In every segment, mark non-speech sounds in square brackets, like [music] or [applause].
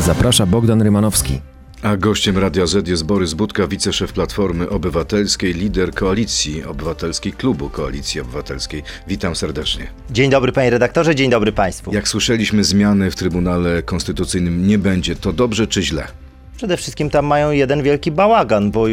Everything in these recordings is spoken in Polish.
Zaprasza Bogdan Rymanowski. A gościem Radia Z jest Borys Budka, wiceszef Platformy Obywatelskiej, lider Koalicji Obywatelskiej, Klubu Koalicji Obywatelskiej. Witam serdecznie. Dzień dobry panie redaktorze, dzień dobry państwu. Jak słyszeliśmy, zmiany w Trybunale Konstytucyjnym nie będzie. To dobrze czy źle? Przede wszystkim tam mają jeden wielki bałagan, bo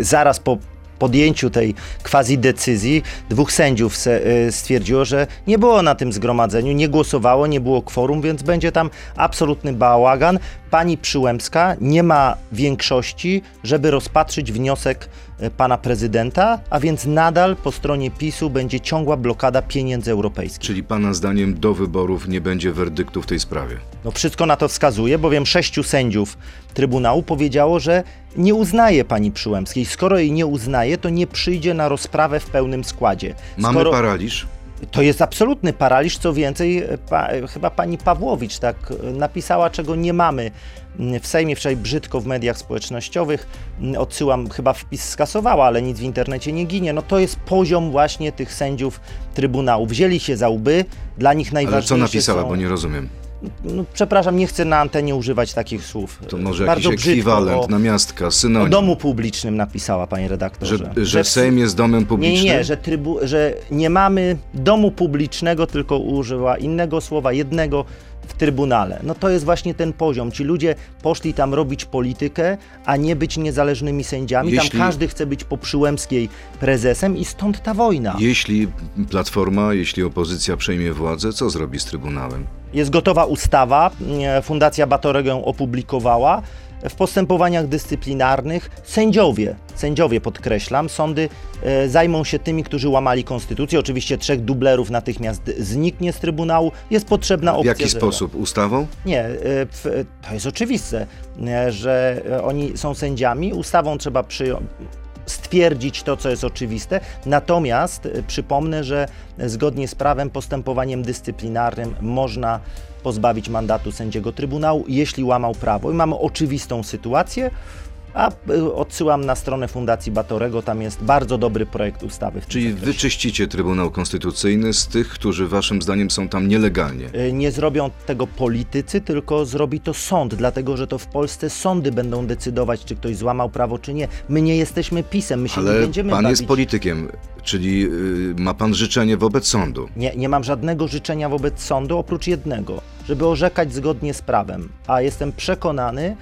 zaraz po podjęciu tej quasi decyzji dwóch sędziów y, stwierdziło, że nie było na tym zgromadzeniu, nie głosowało, nie było kworum, więc będzie tam absolutny bałagan. Pani Przyłębska nie ma większości, żeby rozpatrzyć wniosek pana prezydenta, a więc nadal po stronie PiSu będzie ciągła blokada pieniędzy europejskich. Czyli pana zdaniem do wyborów nie będzie werdyktu w tej sprawie? No wszystko na to wskazuje, bowiem sześciu sędziów Trybunału powiedziało, że nie uznaje pani Przyłębskiej. Skoro jej nie uznaje, to nie przyjdzie na rozprawę w pełnym składzie. Mamy Skoro... paraliż? To jest absolutny paraliż, co więcej, pa, chyba pani Pawłowicz tak napisała, czego nie mamy w Sejmie, wczoraj brzydko w mediach społecznościowych, odsyłam, chyba wpis skasowała, ale nic w internecie nie ginie. No to jest poziom właśnie tych sędziów Trybunału. Wzięli się za łby, dla nich najważniejsze Ale co napisała, są... bo nie rozumiem. No, przepraszam, nie chcę na antenie używać takich słów. To może Bardzo jakiś ekwiwalent, o, namiastka, synonim. o domu publicznym napisała, panie redaktorze. Że, że Sejm jest domem publicznym? Nie, nie, że, trybu, że nie mamy domu publicznego, tylko użyła innego słowa, jednego w Trybunale. No to jest właśnie ten poziom. Ci ludzie poszli tam robić politykę, a nie być niezależnymi sędziami. Jeśli- Tam każdy chce być po Przyłębskiej prezesem i stąd ta wojna. Jeśli Platforma, jeśli opozycja przejmie władzę, co zrobi z Trybunałem? Jest gotowa ustawa, e, Fundacja Batorego ją opublikowała. W postępowaniach dyscyplinarnych sędziowie, sędziowie podkreślam, sądy e, zajmą się tymi, którzy łamali konstytucję. Oczywiście trzech dublerów natychmiast zniknie z Trybunału. Jest potrzebna W opcja jaki zero. sposób? Ustawą? Nie, e, w- to jest oczywiste, e, że oni są sędziami. Ustawą trzeba przyjąć stwierdzić to, co jest oczywiste. Natomiast e, przypomnę, że zgodnie z prawem postępowaniem dyscyplinarnym można pozbawić mandatu sędziego Trybunału, jeśli łamał prawo. I mamy oczywistą sytuację, a e, odsyłam na stronę Fundacji Batorego, tam jest bardzo dobry projekt ustawy. Czyli zakresie. wyczyścicie Trybunał Konstytucyjny z tych, którzy waszym zdaniem są tam nielegalnie. Y, nie zrobią tego politycy, tylko zrobi to sąd, dlatego że to w Polsce sądy będą decydować, czy ktoś złamał prawo, czy nie. My nie jesteśmy pisem, my się nie Ale będziemy pan bawić. jest politykiem, czyli y, ma pan życzenie wobec sądu. Nie, nie mam żadnego życzenia wobec sądu, oprócz jednego, żeby orzekać zgodnie z prawem. A jestem przekonany,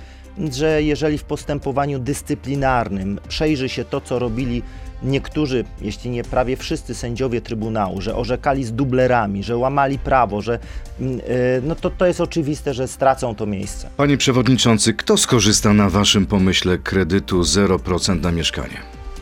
że jeżeli w postępowaniu dyscyplinarnym przejrzy się to, co robili niektórzy, jeśli nie prawie wszyscy sędziowie Trybunału, że orzekali z dublerami, że łamali prawo, że mm, y, no to, to jest oczywiste, że stracą to miejsce. Panie przewodniczący, kto skorzysta na waszym pomyśle kredytu 0% na mieszkanie?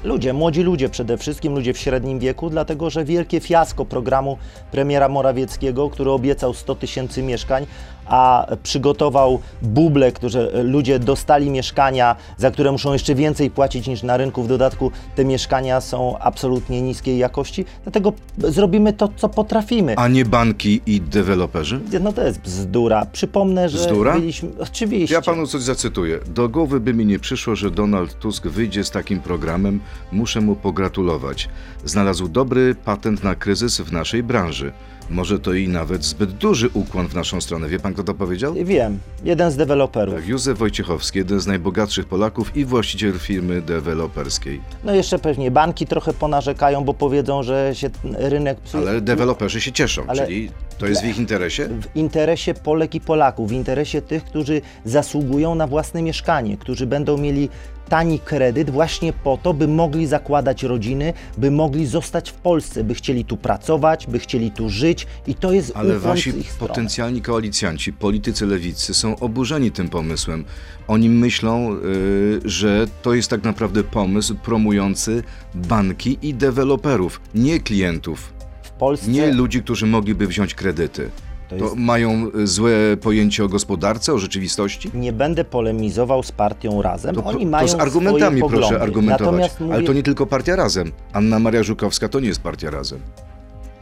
Ludzie, młodzi ludzie przede wszystkim, ludzie w średnim wieku, dlatego że wielkie fiasko programu premiera Morawieckiego, który obiecał 100 tysięcy mieszkań, a przygotował buble, którzy ludzie dostali mieszkania, za które muszą jeszcze więcej płacić niż na rynku. W dodatku te mieszkania są absolutnie niskiej jakości, dlatego zrobimy to, co potrafimy. A nie banki i deweloperzy? No to jest bzdura. Przypomnę, że Bzdura? byliśmy... Oczywiście. Ja panu coś zacytuję. Do głowy by mi nie przyszło, że Donald Tusk wyjdzie z takim programem. Muszę mu pogratulować. Znalazł dobry patent na kryzys w naszej branży. Może to i nawet zbyt duży ukłon w naszą stronę. Wie pan, kto to powiedział? Wiem, jeden z deweloperów. Tak, Józef Wojciechowski, jeden z najbogatszych Polaków i właściciel firmy deweloperskiej. No jeszcze pewnie banki trochę ponarzekają, bo powiedzą, że się rynek psuje. Ale deweloperzy się cieszą, Ale- czyli to jest w ich interesie? w interesie Polek i Polaków, w interesie tych, którzy zasługują na własne mieszkanie, którzy będą mieli tani kredyt właśnie po to, by mogli zakładać rodziny, by mogli zostać w Polsce, by chcieli tu pracować, by chcieli tu żyć i to jest Ale wasi potencjalni koalicjanci, politycy lewicy są oburzeni tym pomysłem. Oni myślą, y, że to jest tak naprawdę pomysł promujący banki i deweloperów, nie klientów, W Polsce nie ludzi, którzy mogliby wziąć kredyty. To To jest... mają y, złe pojęcie o gospodarce, o rzeczywistości? Nie będę polemizował z partią Razem. To, Oni mają to z argumentami swoje proszę argumentować. Natomiast Ale mówię, to nie tylko partia Razem. Anna Maria Żukowska to nie jest partia Razem.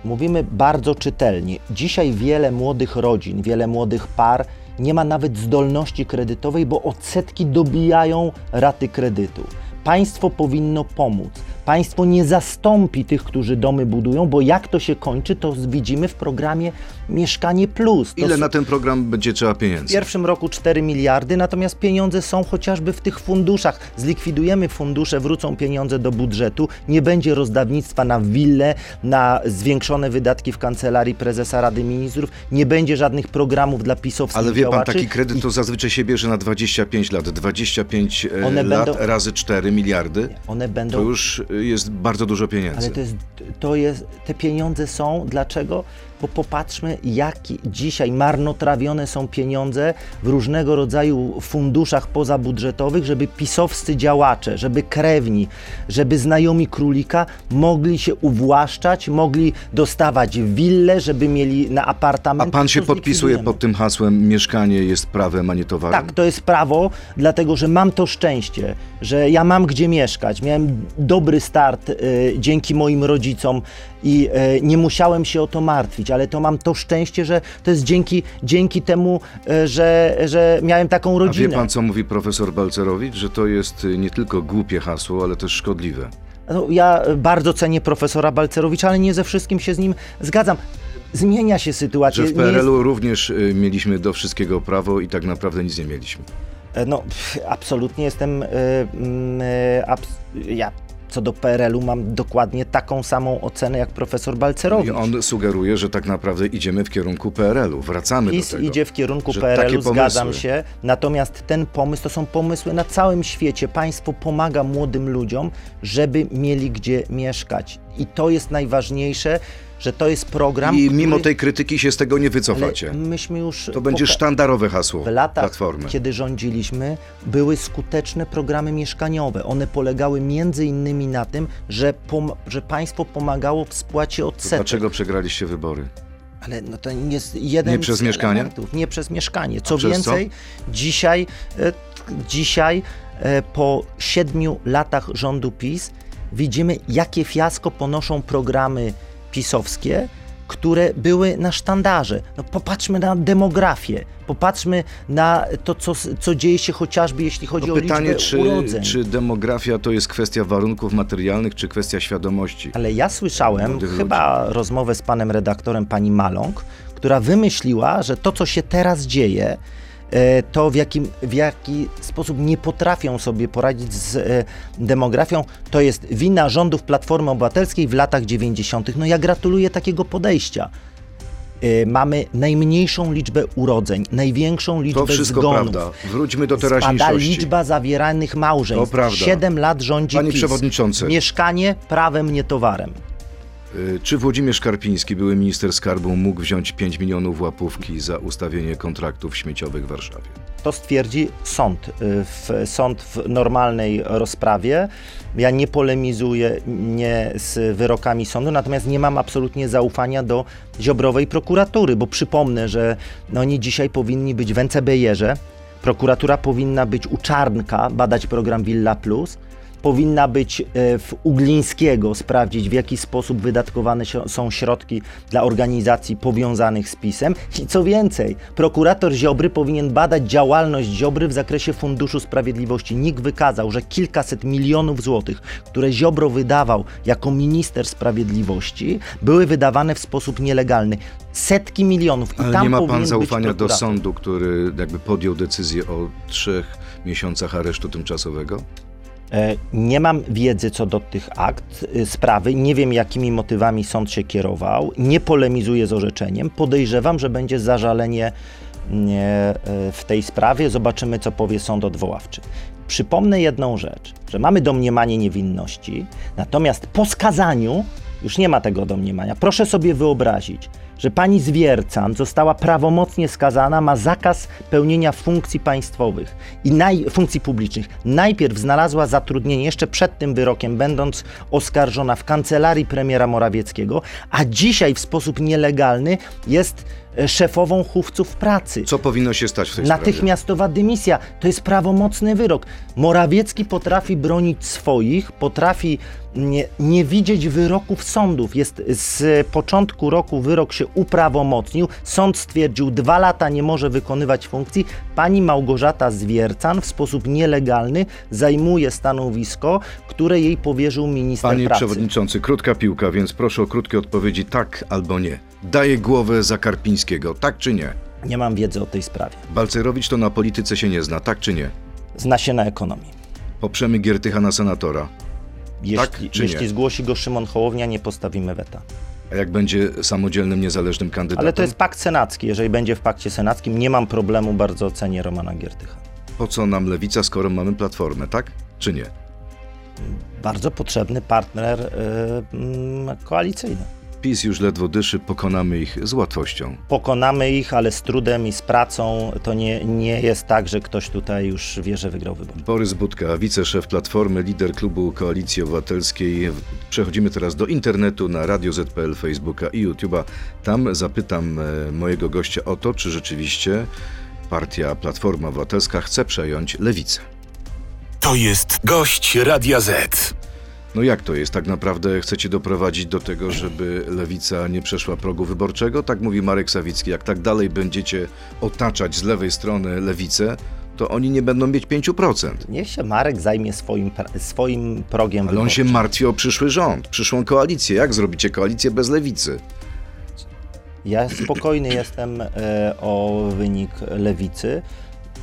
Mówimy bardzo czytelnie. Dzisiaj wiele młodych rodzin, wiele młodych par nie ma nawet zdolności kredytowej, bo odsetki dobijają raty kredytu. Państwo powinno pomóc. Państwo nie zastąpi tych, którzy domy budują, bo jak to się kończy, to widzimy w programie Mieszkanie Plus. To Ile na ten program będzie trzeba w pieniędzy? pierwszym roku 4 miliardy, natomiast pieniądze są chociażby w tych funduszach. Zlikwidujemy fundusze, wrócą pieniądze do budżetu, nie będzie rozdawnictwa na wille, na zwiększone wydatki w kancelarii prezesa Rady Ministrów, nie będzie żadnych programów dla pisowskich Ale wie pan, działaczy. taki kredyt to zazwyczaj się bierze na 25 lat. 25 e, One lat będą- razy 4 miliardy. one będą To już e, jest bardzo dużo pieniędzy. Ale to jest, to jest, te pieniądze są, dlaczego? Bo popatrzmy, jakie dzisiaj marnotrawione są pieniądze w różnego rodzaju funduszach pozabudżetowych, żeby pisowscy działacze, żeby krewni, żeby znajomi królika mogli się uwłaszczać, mogli dostawać wille, żeby mieli na A apartament. pan się podpisuje pod tym hasłem mieszkanie jest prawem, a nie towarem? Tak, to jest prawo, dlatego że mam to szczęście, że ja mam gdzie mieszkać. Miałem dobry start y, dzięki moim rodzicom i y, nie musiałem się o to martwić, ale to mam to szczęście, że to jest dzięki, dzięki temu, y, że, że miałem taką A rodzinę. wie pan, co mówi profesor Balcerowicz? Że to jest e, nie tylko głupie hasło, ale też szkodliwe. No, ja bardzo cenię profesora Balcerowicza, ale nie ze wszystkim się z nim zgadzam. Zmienia się sytuacja. Że w Nie jest- PRL-u również e, mieliśmy do wszystkiego prawo i tak naprawdę nic nie mieliśmy. E, No, absolutnie jestem. mm, abs- ja co do PRL-u mam dokładnie taką samą ocenę jak profesor Balcerowicz. I on sugeruje, że tak naprawdę idziemy w kierunku PRL-u. Wracamy PiS do tego. idzie w kierunku PRL-u, zgadzam się. Natomiast ten pomysł to są pomysły na całym świecie. Państwo pomaga młodym ludziom, żeby mieli gdzie mieszkać. I to jest najważniejsze, że to jest program. I mimo który... tej krytyki się z tego nie wycofacie. myśmy już. To będzie sztandarowe hasło W latach, Platformy. kiedy rządziliśmy, były skuteczne programy mieszkaniowe. One polegały między innymi na tym, że, pom- że państwo pomagało w spłacie To odsetek. dlaczego przegraliście wybory? Ale no to jest jeden Nie przez z mieszkanie? elementów. Nie przez mieszkanie. Co przez więcej, dzisiaj, e, dzisiaj e, po siedmiu latach rządu PiS widzimy, jakie fiasko ponoszą programy pisowskie, które były na sztandarze. No popatrzmy na demografię, popatrzmy na to, co, co dzieje się chociażby jeśli chodzi To o pytanie, liczbę czy, urodzeń. czy demografia to jest kwestia warunków materialnych, czy kwestia świadomości? Ale ja słyszałem chyba rozmowę z panem redaktorem, pani Maląg, która wymyśliła, że to, co się teraz dzieje, to w, jakim, w jaki sposób nie potrafią sobie poradzić z e, demografią, to jest wina rządów Platformy Obywatelskiej w latach 90. No ja gratuluję takiego podejścia. E, Mamy najmniejszą liczbę urodzeń, największą liczbę To wszystko zgonów. prawda. Wróćmy do Spada teraźniejszości. liczba zawieranych małżeństw. To prawda. 7 lat rządzi Panie PiS. przewodniczący. Mieszkanie prawem, nie towarem. Y, Czy Włodzimierz Karpiński, były minister skarbu, mógł wziąć 5 milionów łapówki za ustawienie kontraktów śmieciowych w Warszawie? To stwierdzi sąd. y, W, sąd w normalnej rozprawie. Ja nie polemizuję nie z wyrokami sądu, natomiast nie mam absolutnie zaufania do ziobrowej prokuratury, bo przypomnę, że no oni dzisiaj powinni być w NCBR-ze. Prokuratura powinna być u Czarnka, badać program Villa Plus. Powinna być e, w Uglińskiego, sprawdzić w jaki sposób wydatkowane są środki dla organizacji powiązanych z PiSem. I co więcej, prokurator Ziobry powinien badać działalność Ziobry w zakresie Funduszu Sprawiedliwości. NIK wykazał, że kilkaset milionów złotych, które Ziobro wydawał jako minister sprawiedliwości, były wydawane w sposób nielegalny. Setki milionów. I Ale tam nie ma pan zaufania do sądu, który jakby podjął decyzję o trzech miesiącach aresztu tymczasowego? E, Nie mam wiedzy co do tych akt y, sprawy, nie wiem jakimi motywami sąd się kierował, nie polemizuję z orzeczeniem. Podejrzewam, że będzie zażalenie nie, e, w tej sprawie. Zobaczymy, co powie sąd odwoławczy. Przypomnę jedną rzecz, że mamy domniemanie niewinności, natomiast po skazaniu już nie ma tego domniemania. Proszę sobie wyobrazić, że pani Zwiercan została prawomocnie skazana, ma zakaz pełnienia funkcji państwowych i naj, funkcji publicznych. Najpierw znalazła zatrudnienie jeszcze przed tym wyrokiem, będąc oskarżona w kancelarii premiera Morawieckiego, a dzisiaj w sposób nielegalny jest e, szefową chówców pracy. Co powinno się stać w tej sprawie? Natychmiastowa dymisja to jest prawomocny wyrok. Morawiecki potrafi bronić swoich, potrafi nie, nie widzieć wyroków sądów. Jest z początku roku wyrok się uprawomocnił. Sąd stwierdził, dwa lata nie może wykonywać funkcji. Pani Małgorzata Zwiercan w sposób nielegalny zajmuje stanowisko, które jej powierzył minister Panie pracy. przewodniczący, krótka piłka, więc proszę o krótkie odpowiedzi tak albo nie. Daję głowę za Karpińskiego, tak czy nie? Nie mam wiedzy o tej sprawie. Balcerowicz to na polityce się nie zna, tak czy nie? Zna się na ekonomii. Poprzemy Giertycha na senatora. Jeśli, Tak czy nie? jeśli zgłosi go Szymon Hołownia, nie postawimy weta. A jak będzie samodzielnym, niezależnym kandydatem? Ale to jest pakt senacki. Jeżeli będzie w pakcie senackim, nie mam problemu, bardzo ocenię Romana Giertycha. Po co nam lewica, skoro mamy platformę, tak? Czy nie? Bardzo potrzebny partner y, mm, koalicyjny. PiS już ledwo dyszy, pokonamy ich z łatwością. Pokonamy ich, ale z trudem i z pracą. To nie, nie jest tak, że ktoś tutaj już wie, że wygrał wybory. Borys Budka, wiceszef Platformy, lider klubu Koalicji Obywatelskiej. Przechodzimy teraz do internetu na Radio ZPL, Facebooka i YouTube'a. Tam zapytam e, mojego gościa o to, czy rzeczywiście partia Platforma Obywatelska chce przejąć lewicę. To jest gość Radia Z. No jak to jest? Tak naprawdę chcecie doprowadzić do tego, żeby lewica nie przeszła progu wyborczego? Tak mówi Marek Sawicki. Jak tak dalej będziecie otaczać z lewej strony lewicę, to oni nie będą mieć 5%. Niech się Marek zajmie swoim, swoim progiem Ale on się martwi o przyszły rząd, przyszłą koalicję. Jak zrobicie koalicję bez lewicy? Ja spokojny [clears throat] jestem e, o wynik lewicy.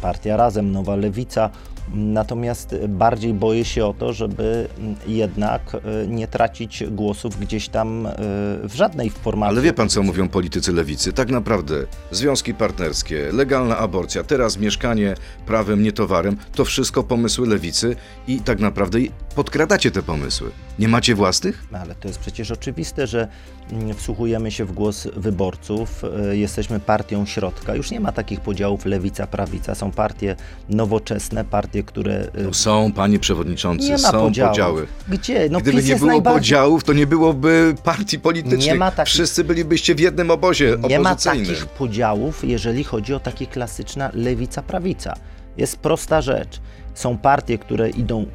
Partia Razem, Nowa Lewica. Natomiast bardziej boję się o to, żeby jednak e, nie tracić głosów gdzieś tam e, w żadnej formacji. Ale wie pan, co mówią politycy lewicy? Tak naprawdę związki partnerskie, legalna aborcja, teraz mieszkanie prawem, nie towarem, to wszystko pomysły lewicy i tak naprawdę podkradacie te pomysły. Nie macie własnych? No, Ale to jest przecież oczywiste, że wsłuchujemy się w głos wyborców, e, jesteśmy partią środka. Już nie ma takich podziałów lewica, prawica. Są partie nowoczesne, partie, które. e, No są, panie przewodniczący, są podziałów. podziały. Gdzie? No Gdyby PiS nie było najbardziej... podziałów, to nie byłoby partii politycznych. Nie ma takich- Wszyscy bylibyście w jednym obozie Nie ma takich podziałów, jeżeli chodzi o takie klasyczna lewica-prawica. Jest prosta rzecz. Są partie, które idą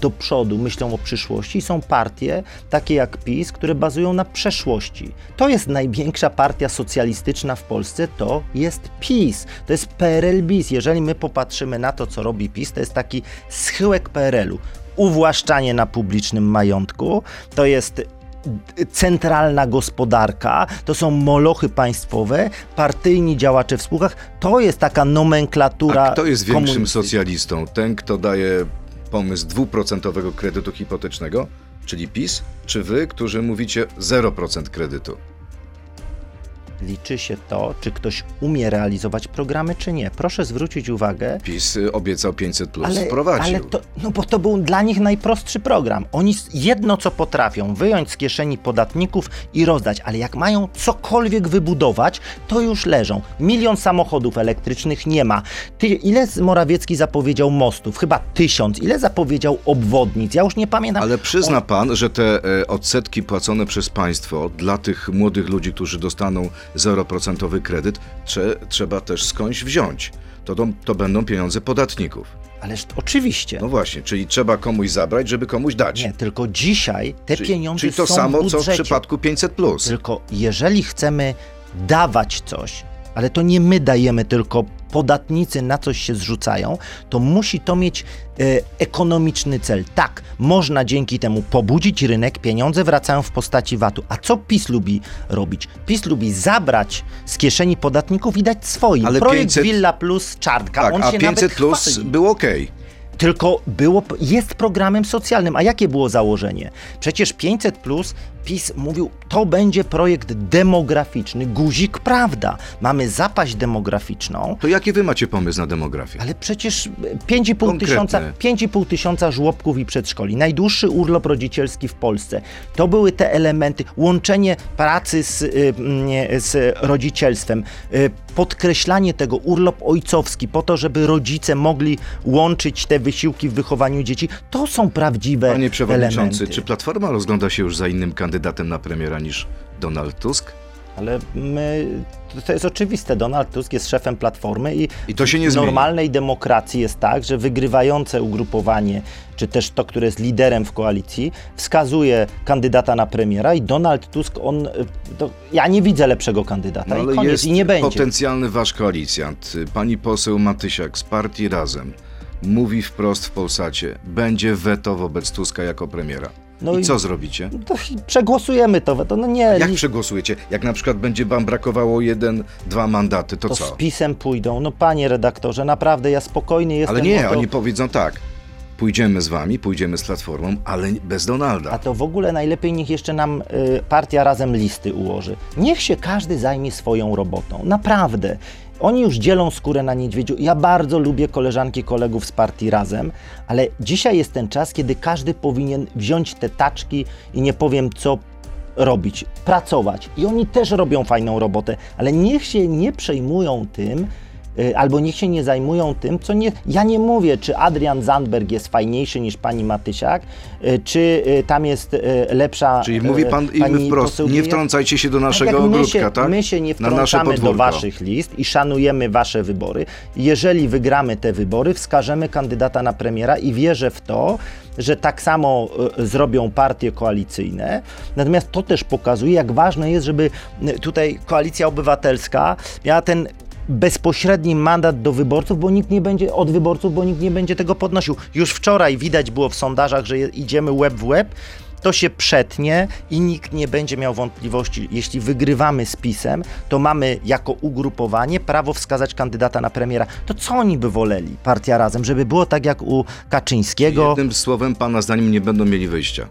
do przodu, myślą o przyszłości, są partie, takie jak PiS, które bazują na przeszłości. To jest największa partia socjalistyczna w Polsce, to jest PiS. To jest PRL-BIS. Jeżeli my popatrzymy na to, co robi PiS, to jest taki schyłek PRL-u. Uwłaszczanie na publicznym majątku, to jest centralna gospodarka, to są molochy państwowe, partyjni działacze w spółkach. To jest taka nomenklatura. A kto jest większym socjalistą? Ten, kto daje pomysł dwuprocentowego kredytu hipotecznego, czyli PiS, czy wy, którzy mówicie 0% kredytu? Liczy się to, czy ktoś umie realizować programy, czy nie. Proszę zwrócić uwagę, PiS obiecał 500 plus, ale, wprowadził. ale to, no bo to był dla nich najprostszy program. Oni jedno co potrafią, wyjąć z kieszeni podatników i rozdać, ale jak mają cokolwiek wybudować, to już leżą. Milion samochodów elektrycznych nie ma. Ty, ile z- Morawiecki zapowiedział mostów? Chyba tysiąc. Ile zapowiedział obwodnic? Ja już nie pamiętam. Ale przyzna On- pan, że te e, odsetki płacone przez państwo dla tych młodych ludzi, którzy dostaną 0% kredyt, trze, trzeba też skądś wziąć. To, to, będą pieniądze podatników. Ależ oczywiście. No właśnie, czyli trzeba komuś zabrać, żeby komuś dać. Nie, tylko dzisiaj te czyli, pieniądze czyli to są samo, w co w przypadku 500 plus. Tylko jeżeli chcemy dawać coś, ale to nie my dajemy, tylko podatnicy na coś się zrzucają, to musi to mieć e, ekonomiczny cel. Tak, można dzięki temu pobudzić rynek, pieniądze wracają w postaci VAT-u. A co PiS lubi robić? PiS lubi zabrać z kieszeni podatników i dać swoim. Ale Projekt 500 Villa Plus Czartka, Tak, on a się 500 nawet plus chwali. był ok. Tylko było, jest programem socjalnym. A jakie było założenie? Przecież 500 plus PiS mówił, to będzie projekt demograficzny. Guzik, prawda. Mamy zapaść demograficzną. To jaki wy macie pomysł na demografię? Ale przecież 5,5 Konkretny. tysiąca, 5,5 tysiąca żłobków i przedszkoli, najdłuższy urlop rodzicielski w Polsce. To były te elementy, łączenie pracy z, y, z rodzicielstwem, y, podkreślanie tego, urlop ojcowski, po to, żeby rodzice mogli łączyć te wysiłki w wychowaniu dzieci. To są prawdziwe Panie przewodniczący, elementy. czy Platforma rozgląda się już za innym kandydatem na premiera niż Donald Tusk? Ale my, to- jest oczywiste, Donald Tusk jest szefem Platformy i, I to się nie w zmieni. normalnej demokracji jest tak, że wygrywające ugrupowanie, czy też to, które jest liderem w koalicji, wskazuje kandydata na premiera i Donald Tusk, on, to, ja nie widzę lepszego kandydata No, i koniec, jest i nie będzie. potencjalny wasz koalicjant, pani poseł Matysiak z partii Razem, mówi wprost w Polsacie, będzie weto wobec Tuska jako premiera. No I i- co zrobicie? To przegłosujemy to, to no nie, Jak li- przegłosujecie? Jak na przykład będzie wam brakowało jeden, dwa mandaty, to, to co? z pisem pójdą. No panie redaktorze, naprawdę ja spokojny jestem. Ale nie, to, oni powiedzą tak. Pójdziemy z wami, pójdziemy z Platformą, ale bez Donalda. A to w ogóle najlepiej niech jeszcze nam y, partia razem listy ułoży. Niech się każdy zajmie swoją robotą. Naprawdę. Oni już dzielą skórę na niedźwiedziu. Ja bardzo lubię koleżanki, kolegów z partii razem, ale dzisiaj jest ten czas, kiedy każdy powinien wziąć te taczki i nie powiem co robić, pracować. I oni też robią fajną robotę, ale niech się nie przejmują tym, albo niech się nie zajmują tym, co nie. Ja nie mówię, czy Adrian Zandberg jest fajniejszy niż pani Matysiak, y, czy y, tam jest y, lepsza. Czyli y, mówi pan i my wprost, nie wtrącajcie się do Tak naszego my ogródka, się, tak? My się nie wtrącamy do waszych list i szanujemy wasze wybory. Jeżeli wygramy te wybory, wskażemy kandydata na premiera i wierzę w to, że tak samo zrobią partie koalicyjne. Natomiast to też pokazuje, jak ważne jest, żeby tutaj koalicja obywatelska miała ten bezpośredni mandat do wyborców, bo nikt nie będzie od wyborców, bo nikt nie będzie tego podnosił. Już wczoraj widać było w sondażach, że idziemy łeb w łeb. To się przetnie i nikt nie będzie miał wątpliwości. Jeśli wygrywamy z PiSem, to mamy jako ugrupowanie prawo wskazać kandydata na premiera. To co oni by woleli, partia razem, żeby było tak jak u Kaczyńskiego? Jednym słowem, pana zdaniem nie będą mieli wyjścia.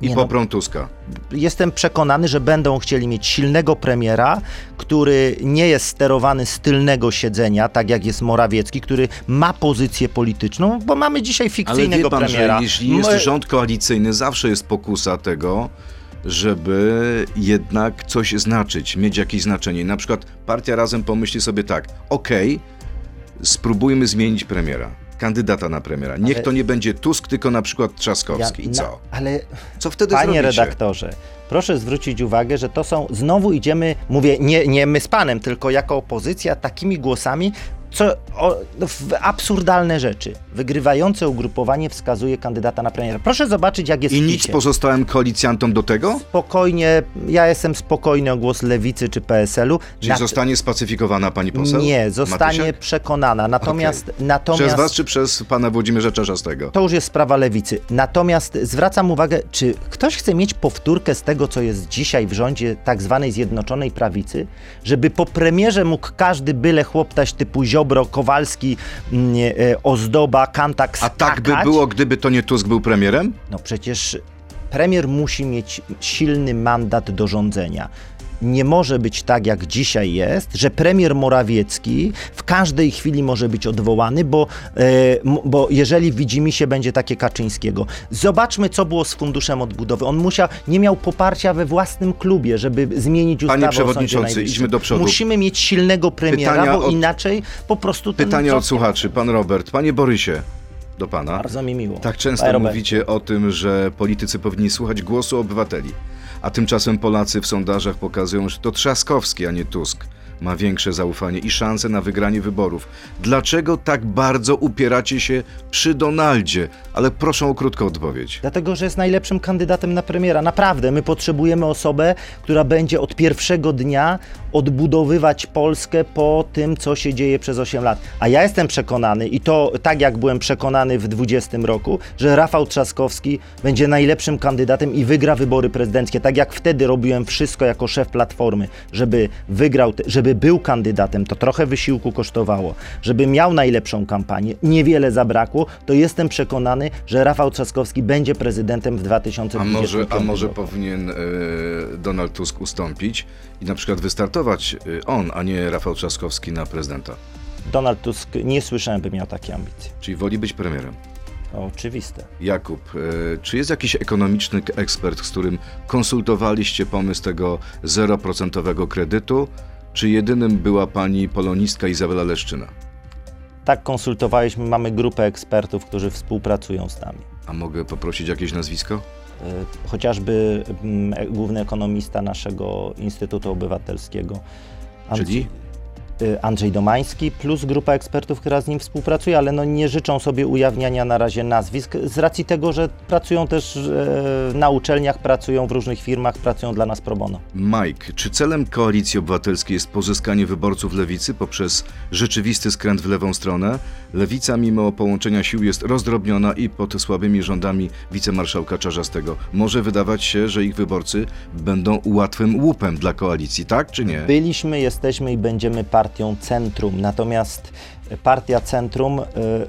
I Nie no. poprą Tuska. jestem przekonany, że będą chcieli mieć silnego premiera, który nie jest sterowany z tylnego siedzenia, tak jak jest Morawiecki, który ma pozycję polityczną, bo mamy dzisiaj Ale fikcyjnego wie pan, premiera. że jeśli jest My- rząd koalicyjny, zawsze jest pokusa tego, żeby jednak coś znaczyć, mieć jakieś znaczenie. Na przykład partia razem pomyśli sobie tak, okej, spróbujmy zmienić premiera, kandydata na premiera. Niech Ale- to nie będzie Tusk, tylko na przykład Trzaskowski. I na- co? Ale Co wtedy Panie zrobicie? redaktorze, proszę zwrócić uwagę, że to są, znowu idziemy, mówię, nie, nie my z panem, tylko jako opozycja, takimi głosami, co o, no, absurdalne rzeczy. Wygrywające ugrupowanie wskazuje kandydata na premiera. Proszę zobaczyć, jak jest I w nic PiSie. pozostałym koalicjantom do tego? Spokojnie, ja jestem spokojny o głos Lewicy czy PSL-u. Czyli Na- zostanie spacyfikowana pani poseł? Nie, zostanie Matysiak? przekonana. Natomiast, natomiast Przez was czy przez pana Włodzimierza Czarzastego? To już jest sprawa lewicy. Natomiast zwracam uwagę, czy ktoś chce mieć powtórkę z tego, co jest dzisiaj w rządzie tak zwanej Zjednoczonej Prawicy, żeby po premierze mógł każdy byle chłoptać typu Ziobro, Kowalski, mm, e, Ozdoba, Kantak A tak by skakać? było, gdyby to nie Tusk był premierem? No przecież premier musi mieć silny mandat do rządzenia. Nie może być tak, jak dzisiaj jest, że premier Morawiecki w każdej chwili może być odwołany, bo, e, bo jeżeli widzimy się, będzie takie Kaczyńskiego. Zobaczmy, co było z funduszem odbudowy. On musiał, nie miał poparcia we własnym klubie, żeby zmienić ustawę Panie przewodniczący, idźmy do przodu. Musimy mieć silnego premiera, Pytania bo od- inaczej po prostu... rząd od słuchaczy. Pan Robert, panie Borysie, do pana. Bardzo mi miło. Tak często mówicie o tym, że politycy powinni słuchać głosu obywateli. A tymczasem Polacy w sondażach pokazują, że to Trzaskowski, a nie Tusk ma większe zaufanie i szanse na wygranie wyborów. Dlaczego tak bardzo upieracie się przy Donaldzie? Ale proszę o krótką odpowiedź. Dlatego, że jest najlepszym kandydatem na premiera. Naprawdę, my potrzebujemy osobę, która będzie od pierwszego dnia odbudowywać Polskę po tym, co się dzieje przez 8 lat. A ja jestem przekonany, i to tak jak byłem przekonany w 20 roku, że Rafał Trzaskowski będzie najlepszym kandydatem i wygra wybory prezydenckie. Tak jak wtedy robiłem wszystko jako szef Platformy, żeby wygrał, te- żeby był kandydatem, to trochę wysiłku kosztowało, żeby miał najlepszą kampanię, niewiele zabrakło, to jestem przekonany, że Rafał Trzaskowski będzie prezydentem w A 2025 może, a może powinien e, Donald Tusk ustąpić i na przykład wystartować e, on, a nie Rafał Trzaskowski na prezydenta? Donald Tusk, nie słyszałem, by miał takie ambicje. Czyli woli być premierem. Oczywiste. Jakub, e, czy jest jakiś ekonomiczny ekspert, z którym konsultowaliście pomysł tego 0% kredytu, czy jedynym była pani polonistka Izabela Leszczyna? Tak konsultowaliśmy, mamy grupę ekspertów, którzy współpracują z nami. A mogę poprosić jakieś nazwisko? Y, Chociażby mm, e- główny ekonomista naszego Instytutu Obywatelskiego. Czyli? Y, Andrzej Domański plus grupa ekspertów, która z nim współpracuje, ale no nie życzą sobie ujawniania na razie nazwisk z racji tego, że pracują też e, na uczelniach, pracują w różnych firmach, pracują dla nas pro bono. Mike, czy celem Koalicji Obywatelskiej jest pozyskanie wyborców lewicy poprzez rzeczywisty skręt w lewą stronę? Lewica, mimo połączenia sił, jest rozdrobniona i pod słabymi rządami wicemarszałka Czarzastego. Może wydawać się, że ich wyborcy będą łatwym łupem dla koalicji, tak czy nie? Byliśmy, jesteśmy i będziemy partią centrum, natomiast partia centrum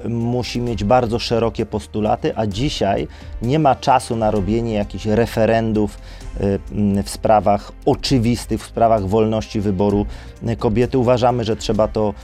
y, musi mieć bardzo szerokie postulaty, a dzisiaj nie ma czasu na robienie jakichś referendów y, mm, w sprawach oczywistych, w sprawach wolności wyboru kobiety. Uważamy, że trzeba to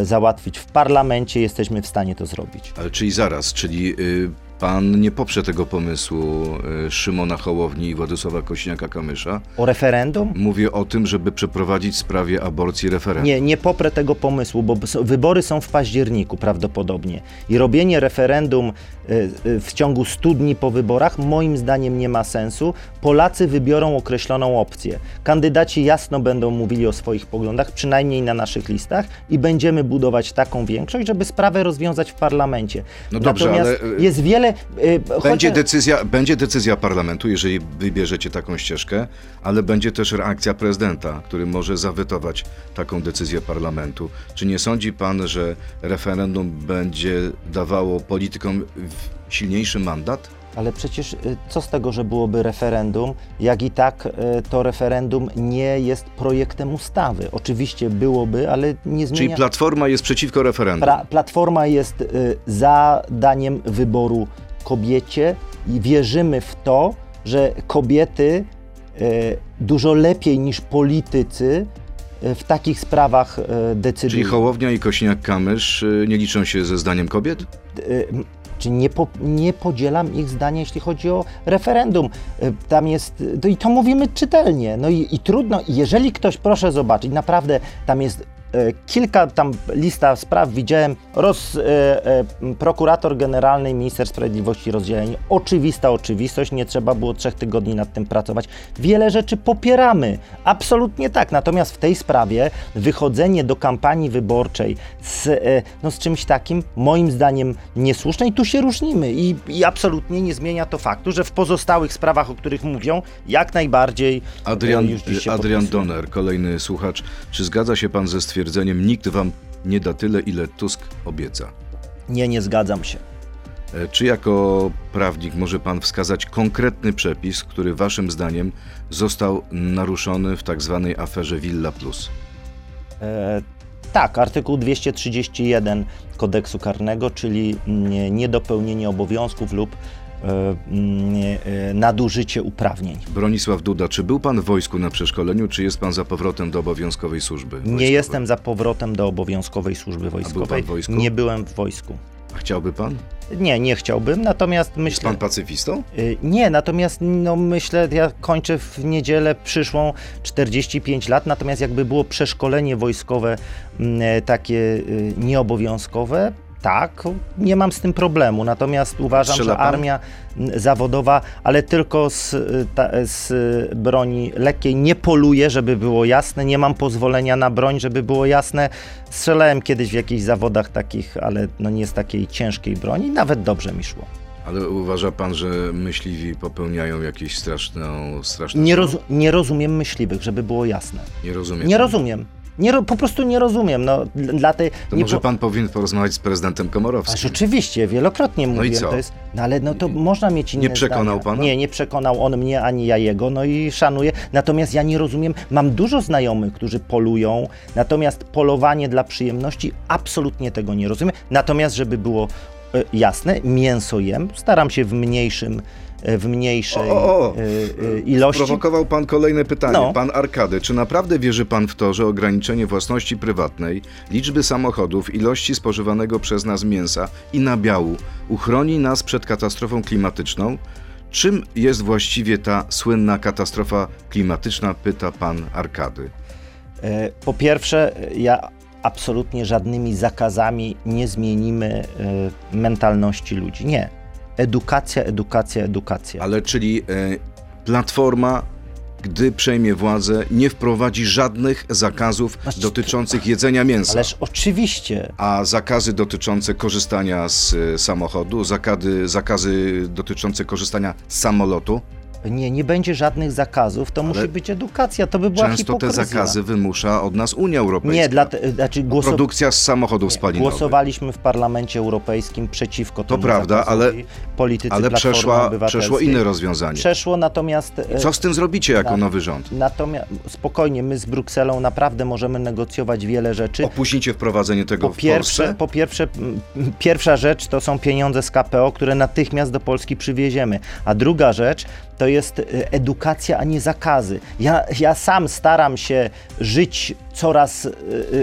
y, załatwić w parlamencie, jesteśmy w stanie to zrobić. Ale czyli zaraz, czyli y, pan nie poprze tego pomysłu y, Szymona Hołowni i Władysława Kośniaka-Kamysza? O referendum? Mówię o tym, żeby przeprowadzić w sprawie aborcji referendum. Nie, nie poprę tego pomysłu, bo wybory są w październiku prawdopodobnie. I robienie referendum y, y, w ciągu 100 dni po wyborach moim zdaniem nie ma sensu. Polacy wybiorą określoną opcję. Kandydaci jasno będą mówili o swoich poglądach, przynajmniej na naszych listach i będziemy budować taką większość, żeby sprawę rozwiązać w parlamencie. No dobrze, Natomiast ale, jest wiele... y, Będzie chociaż- decyzja, będzie decyzja parlamentu, jeżeli wybierzecie taką ścieżkę, ale będzie też reakcja prezydenta, który może zawetować taką decyzję parlamentu. Czy nie sądzi pan, że referendum będzie dawało politykom silniejszy mandat? Ale przecież y, co z tego, że byłoby referendum, jak i tak y, to referendum nie jest projektem ustawy. Oczywiście byłoby, ale nie Czyli zmienia... Platforma jest przeciwko referendum. Pra, platforma jest y, za daniem wyboru kobiecie i wierzymy w to, że kobiety dużo lepiej niż politycy w takich sprawach y, Czyli decydują. Hołownia i Kośniak-Kamysz nie liczą się ze zdaniem kobiet? Y, m, czy nie, po, nie podzielam ich zdania, jeśli chodzi o referendum. Y, Tam jest, to i to mówimy czytelnie. No i, i trudno, jeżeli ktoś, proszę zobaczyć, naprawdę tam jest kilka, tam lista spraw, widziałem, roz, e, e, prokurator generalny i minister sprawiedliwości rozdzieleni. Oczywista oczywistość, nie trzeba było trzech tygodni nad tym pracować. Wiele rzeczy popieramy, absolutnie tak. Natomiast w tej sprawie wychodzenie do kampanii wyborczej z, e, no, z czymś takim, moim zdaniem niesłuszne i tu się różnimy i, i absolutnie nie zmienia to faktu, że w pozostałych sprawach, o których mówią, jak najbardziej Adrian, e, Adrian. Doner, kolejny słuchacz. Czy zgadza się pan ze stwierdzeniem, nikt wam nie da tyle, ile Tusk obieca? Nie, nie zgadzam się. E, Czy jako prawnik może pan wskazać konkretny przepis, który waszym zdaniem został naruszony w tak zwanej aferze Villa Plus? E, tak, artykuł 231 kodeksu karnego, czyli niedopełnienie obowiązków lub nadużycie uprawnień. Bronisław Duda, czy był pan w wojsku na przeszkoleniu, czy jest pan za powrotem do obowiązkowej służby? Nie wojskowej? jestem za powrotem do obowiązkowej służby wojskowej. w wojsku? Nie byłem w wojsku. A Chciałby pan? Nie, nie chciałbym, natomiast Jest myślę... pan pacyfistą? Y, Nie, natomiast no, myślę, ja kończę w niedzielę przyszłą 45 lat, natomiast jakby było przeszkolenie wojskowe mm, e, takie y, nieobowiązkowe, tak, nie mam z tym problemu. Natomiast uważam, Strzela że pan? armia zawodowa, ale tylko z, y, ta, z y, broni lekkiej nie poluje, żeby było jasne. Nie mam pozwolenia na broń, żeby było jasne. Strzelałem kiedyś w jakichś zawodach takich, ale no nie z takiej ciężkiej broni. Nawet dobrze mi szło. Ale uważa pan, że myśliwi popełniają jakieś straszną, straszne... Nie, rozu- nie rozumiem myśliwych, żeby było jasne. Nie rozumiem. Nie rozumiem. Nie, po prostu nie rozumiem. No, dl- dla tej, To nie może po- pan powinien porozmawiać z prezydentem A Komorowskim. rzeczywiście, wielokrotnie No i mówiłem, co? to jest, no ale no to można mieć inne Nie przekonał zdania. pana? Nie, nie przekonał on mnie, ani ja jego, no i szanuję. Natomiast ja nie rozumiem, mam dużo znajomych, którzy polują, natomiast polowanie dla przyjemności, absolutnie tego nie rozumiem. Natomiast, żeby było e, jasne, mięso jem, staram się w mniejszym, w mniejszej O, o, e, e, ilości. Prowokował pan kolejne pytanie. No. Pan Arkady, czy naprawdę wierzy pan w to, że ograniczenie własności prywatnej, liczby samochodów, ilości spożywanego przez nas mięsa i nabiału uchroni nas przed katastrofą klimatyczną? Czym jest właściwie ta słynna katastrofa klimatyczna, pyta pan Arkady. E, Po pierwsze, ja absolutnie żadnymi zakazami nie zmienimy e, mentalności ludzi. Nie. Edukacja, edukacja, edukacja. Ale czyli e, Platforma, gdy przejmie władzę, nie wprowadzi żadnych zakazów Znaczy, dotyczących jedzenia mięsa. Ależ oczywiście. A zakazy dotyczące korzystania z e, samochodu, zakazy, zakazy dotyczące korzystania z samolotu, Nie, nie będzie żadnych zakazów, to musi być edukacja, to by była często te hipokryzja. zakazy wymusza od nas Unia Europejska. Nie, dla, te- znaczy głosu, Produkcja z samochodów spalinowych. głosowaliśmy w Parlamencie Europejskim przeciwko temu prawda, zakazowi. Politycy Ale przeszła, przeszło inne rozwiązanie. Przeszło, natomiast... e, Co z tym zrobicie jako tak. nowy rząd? Natomiast spokojnie, my z Brukselą naprawdę możemy negocjować wiele rzeczy. Opóźnicie wprowadzenie tego Po w pierwsze, Polsce? po pierwsze, m, pierwsza rzecz to są pieniądze z KPO, które natychmiast do Polski przywieziemy. A druga rzecz to jest e, edukacja, a nie zakazy. Ja, ja sam staram się żyć coraz e, e,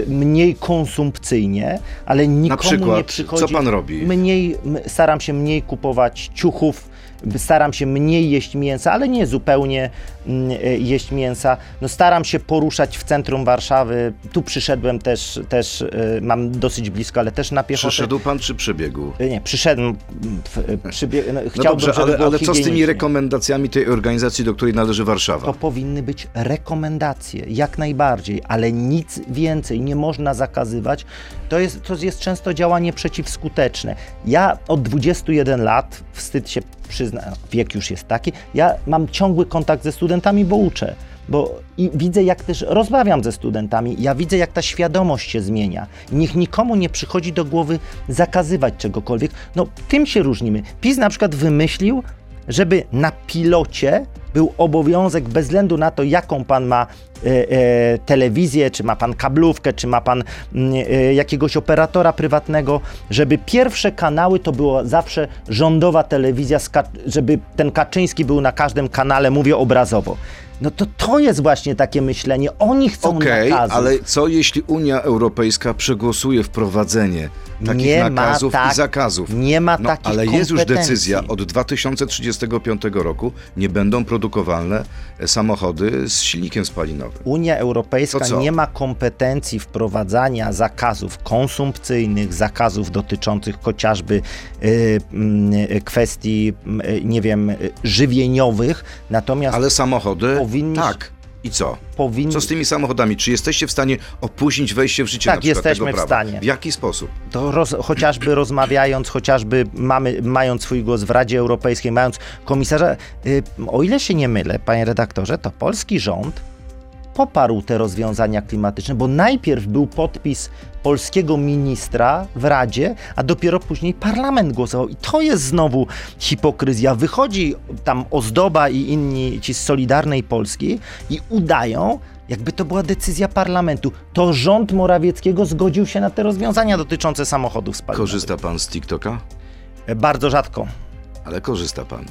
mniej konsumpcyjnie, ale nikomu przykład, nie przychodzi... co pan robi? Mniej, staram się mniej kupować ciuchów, staram się mniej jeść mięsa, ale nie zupełnie mm, e, jeść mięsa. No staram się poruszać w centrum Warszawy. Tu przyszedłem też, też e, mam dosyć blisko, ale też na piechotę. Przyszedł pan czy przybiegł? E, Nie, przyszedłem, w- e, przybie... no, No chciałbym, dobrze, ale, ale co z tymi rekomendacjami tej organizacji, do której należy Warszawa? To powinny być rekomendacje, jak najbardziej, ale nic więcej nie można zakazywać. To jest, to jest często działanie przeciwskuteczne. Ja od 21 lat, wstyd się przyznać, wiek już jest taki, ja mam ciągły kontakt ze studentami, bo uczę. Bo i widzę, jak też rozmawiam ze studentami, ja widzę, jak ta świadomość się zmienia. Niech nikomu nie przychodzi do głowy zakazywać czegokolwiek. No, tym się różnimy. PiS na przykład wymyślił, żeby na pilocie był obowiązek, bez względu na to, jaką pan ma e, e, telewizję, czy ma pan kablówkę, czy ma pan mm, e, jakiegoś operatora prywatnego, żeby pierwsze kanały to była zawsze rządowa telewizja, żeby ten Kaczyński był na każdym kanale, mówię obrazowo. No to to jest właśnie takie myślenie. Oni chcą Okej, nakazów. ale co jeśli Unia Europejska przegłosuje wprowadzenie takich Nie nakazów tak- i zakazów? nie ma no, takich Ale jest już decyzja, od 2035 roku nie będą produkowalne e, samochody z silnikiem spalinowym. Unia Europejska nie ma kompetencji wprowadzania zakazów konsumpcyjnych, zakazów dotyczących chociażby y, y, kwestii, y, nie wiem, żywieniowych, natomiast Ale samochody, powinniś- tak. I co? powinni, Co z tymi samochodami? Czy jesteście w stanie opóźnić wejście w życie Tak, na jesteśmy tego w prawa? stanie. W jaki sposób? to roz, chociażby rozmawiając, chociażby mamy, mając swój głos w Radzie Europejskiej, mając komisarza, y, o ile się nie mylę, panie redaktorze, to polski rząd poparł te rozwiązania klimatyczne, bo najpierw był podpis polskiego ministra w Radzie, a dopiero później parlament głosował. I to jest znowu hipokryzja. Wychodzi tam Ozdoba i inni ci z Solidarnej Polski i udają, jakby to była decyzja parlamentu. To rząd Morawieckiego zgodził się na te rozwiązania dotyczące samochodów spalinowych. Korzysta pan z TikToka? E, Bardzo rzadko. Ale korzysta pan.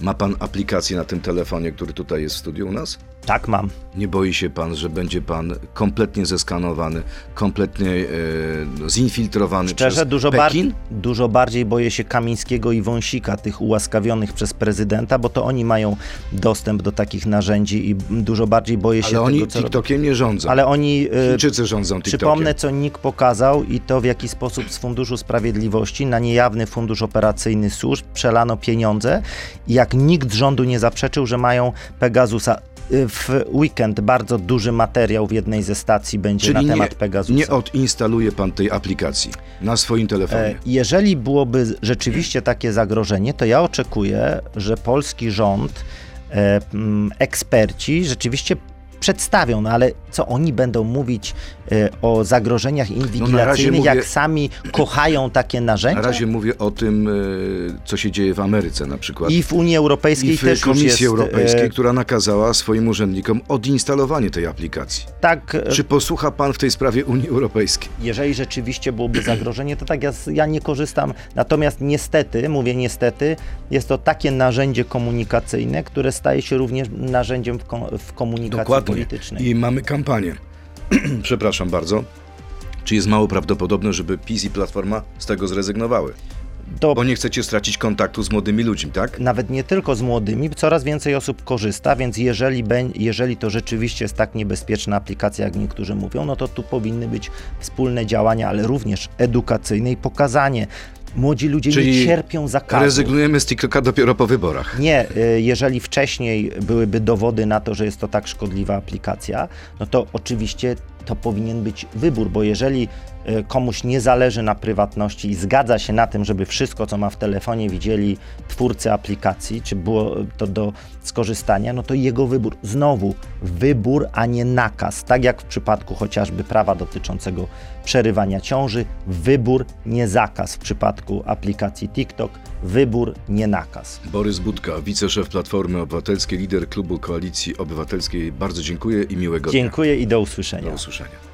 Ma pan aplikację na tym telefonie, który tutaj jest w studiu u nas? Tak mam. Nie boi się pan, że będzie pan kompletnie zeskanowany, kompletnie e, zinfiltrowany Szczerze, przez dużo, Pekin? bardziej, dużo bardziej boję się Kamińskiego i Wąsika, tych ułaskawionych przez prezydenta, bo to oni mają dostęp do takich narzędzi i dużo bardziej boję się Ale oni tego, robią. TikTokiem nie rządzą. Ale oni... e, Chińczycy rządzą TikTokiem. Przypomnę, co NIK pokazał i to w jaki sposób z Funduszu Sprawiedliwości na niejawny fundusz operacyjny służb przelano pieniądze i jak nikt rządu nie zaprzeczył, że mają Pegasusa. Y, W weekend bardzo duży materiał w jednej ze stacji będzie Czyli na temat nie, Pegasusa. nie odinstaluje pan tej aplikacji na swoim telefonie. E, Jeżeli byłoby rzeczywiście takie zagrożenie, to ja oczekuję, że polski rząd, e, eksperci rzeczywiście przedstawią, no ale co oni będą mówić e, o zagrożeniach inwigilacyjnych, mówię- jak sami kochają takie Na narzędzia? razie mówię o tym, e, co się dzieje w Ameryce na przykład. I w Unii Europejskiej I w też już Komisji jest Europejskiej, e, która nakazała swoim urzędnikom odinstalowanie tej aplikacji. tak. e, Czy posłucha pan w tej sprawie Unii Europejskiej? jeżeli rzeczywiście byłoby zagrożenie, to tak ja, ja nie korzystam. Natomiast niestety, mówię niestety, jest to takie narzędzie komunikacyjne, które staje się również narzędziem w, ko- w komunikacji Dokładnie. Politycznej. I mamy kampanię. [clears throat] Przepraszam bardzo. Czy jest mało prawdopodobne, żeby PiS i Platforma z tego zrezygnowały? To Bo nie chcecie stracić kontaktu z młodymi ludźmi, tak? nawet nie tylko z młodymi, coraz więcej osób korzysta, więc jeżeli, bę- jeżeli to rzeczywiście jest tak niebezpieczna aplikacja, jak niektórzy mówią, no to tu powinny być wspólne działania, ale również edukacyjne i pokazanie Młodzi ludzie Czyli nie cierpią zakazu. Rezygnujemy z TikToka dopiero po wyborach. Nie, y, jeżeli wcześniej byłyby dowody na to, że jest to tak szkodliwa aplikacja, no to oczywiście to powinien być wybór, bo jeżeli komuś nie zależy na prywatności i zgadza się na tym, żeby wszystko, co ma w telefonie, widzieli twórcy aplikacji, czy było to do skorzystania, no to jego wybór. Znowu wybór, a nie nakaz. Tak jak w przypadku chociażby prawa dotyczącego przerywania ciąży, wybór, nie zakaz. W przypadku aplikacji TikTok, wybór, nie nakaz. Borys Budka, wiceszef Platformy Obywatelskiej, lider klubu Koalicji Obywatelskiej. Bardzo dziękuję i miłego Dziękuję i do dnia. usłyszenia. Do usłyszenia.